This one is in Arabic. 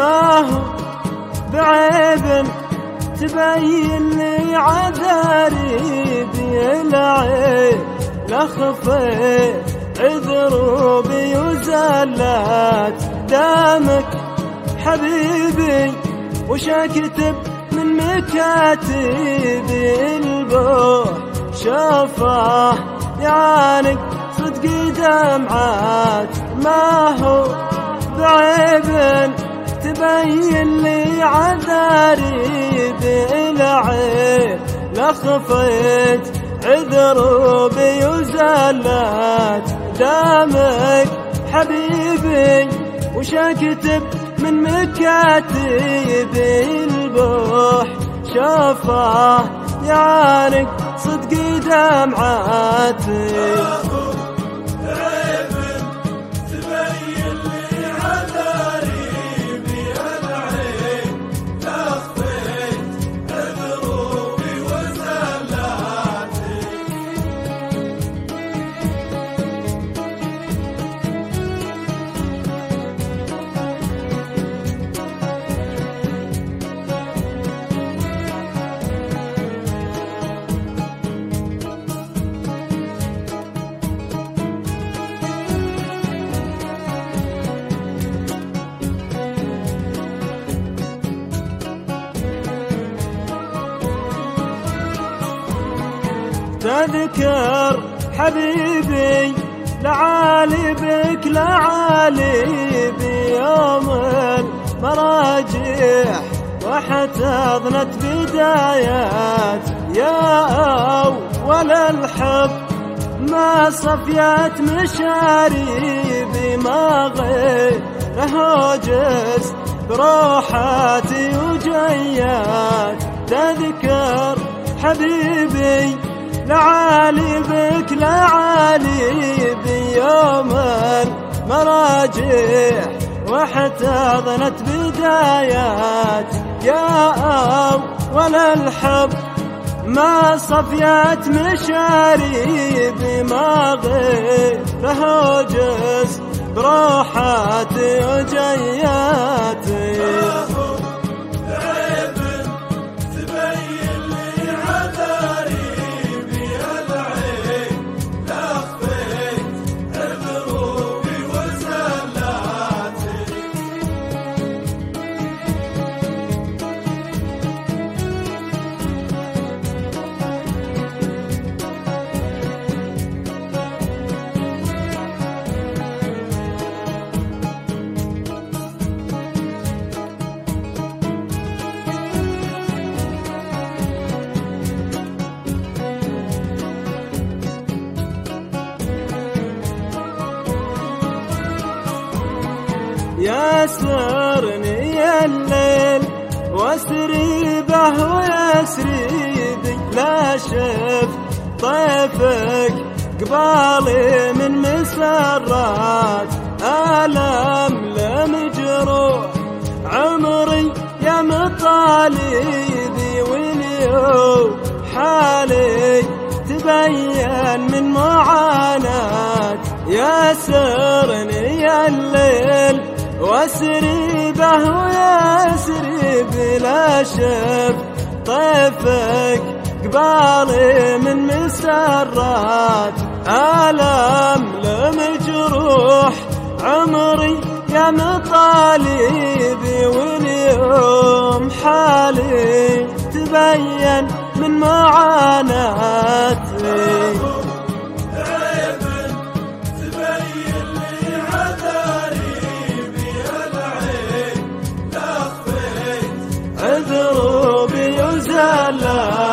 ما هو بعيب تبين لي عذاري بالعين لخفي عذروبي وزلات دامك حبيبي وش أكتب من مكاتبي البوح شافه يعانق صدق دمعات ما هو بعيب تبين لي عذاري بالعين لخفيت عذروبي وزلات دامك حبيبي وش اكتب من مكاتبي البوح شافه يعانق صدق دمعاتي. تذكر حبيبي لعالي بك لعالي بيوم المراجح واحتضنت بدايات يا أول الحب. ما صفيت مشاري بما غيره جس بروحاتي وجيات. تذكر حبيبي لعالي بك لعالي بيوم المراجع واحتضنت بدايات يا أول الحب. ما صفيت مشاري بما غيره جس بروحاتي وجياتي يسرني الليل واسري به ويسري بي لا شفت طيفك قبالي من مسرات. ألم لم جروح عمري يا مطالبي واليوم حالي تبين من معاناة. يسرني الليل واسري به ويسري بلا شف. طيفك قبالي من مسرات. ألم لمجروح. عمري يا مطالبي واليوم حالي تبين من معاناتي دوبي وزلال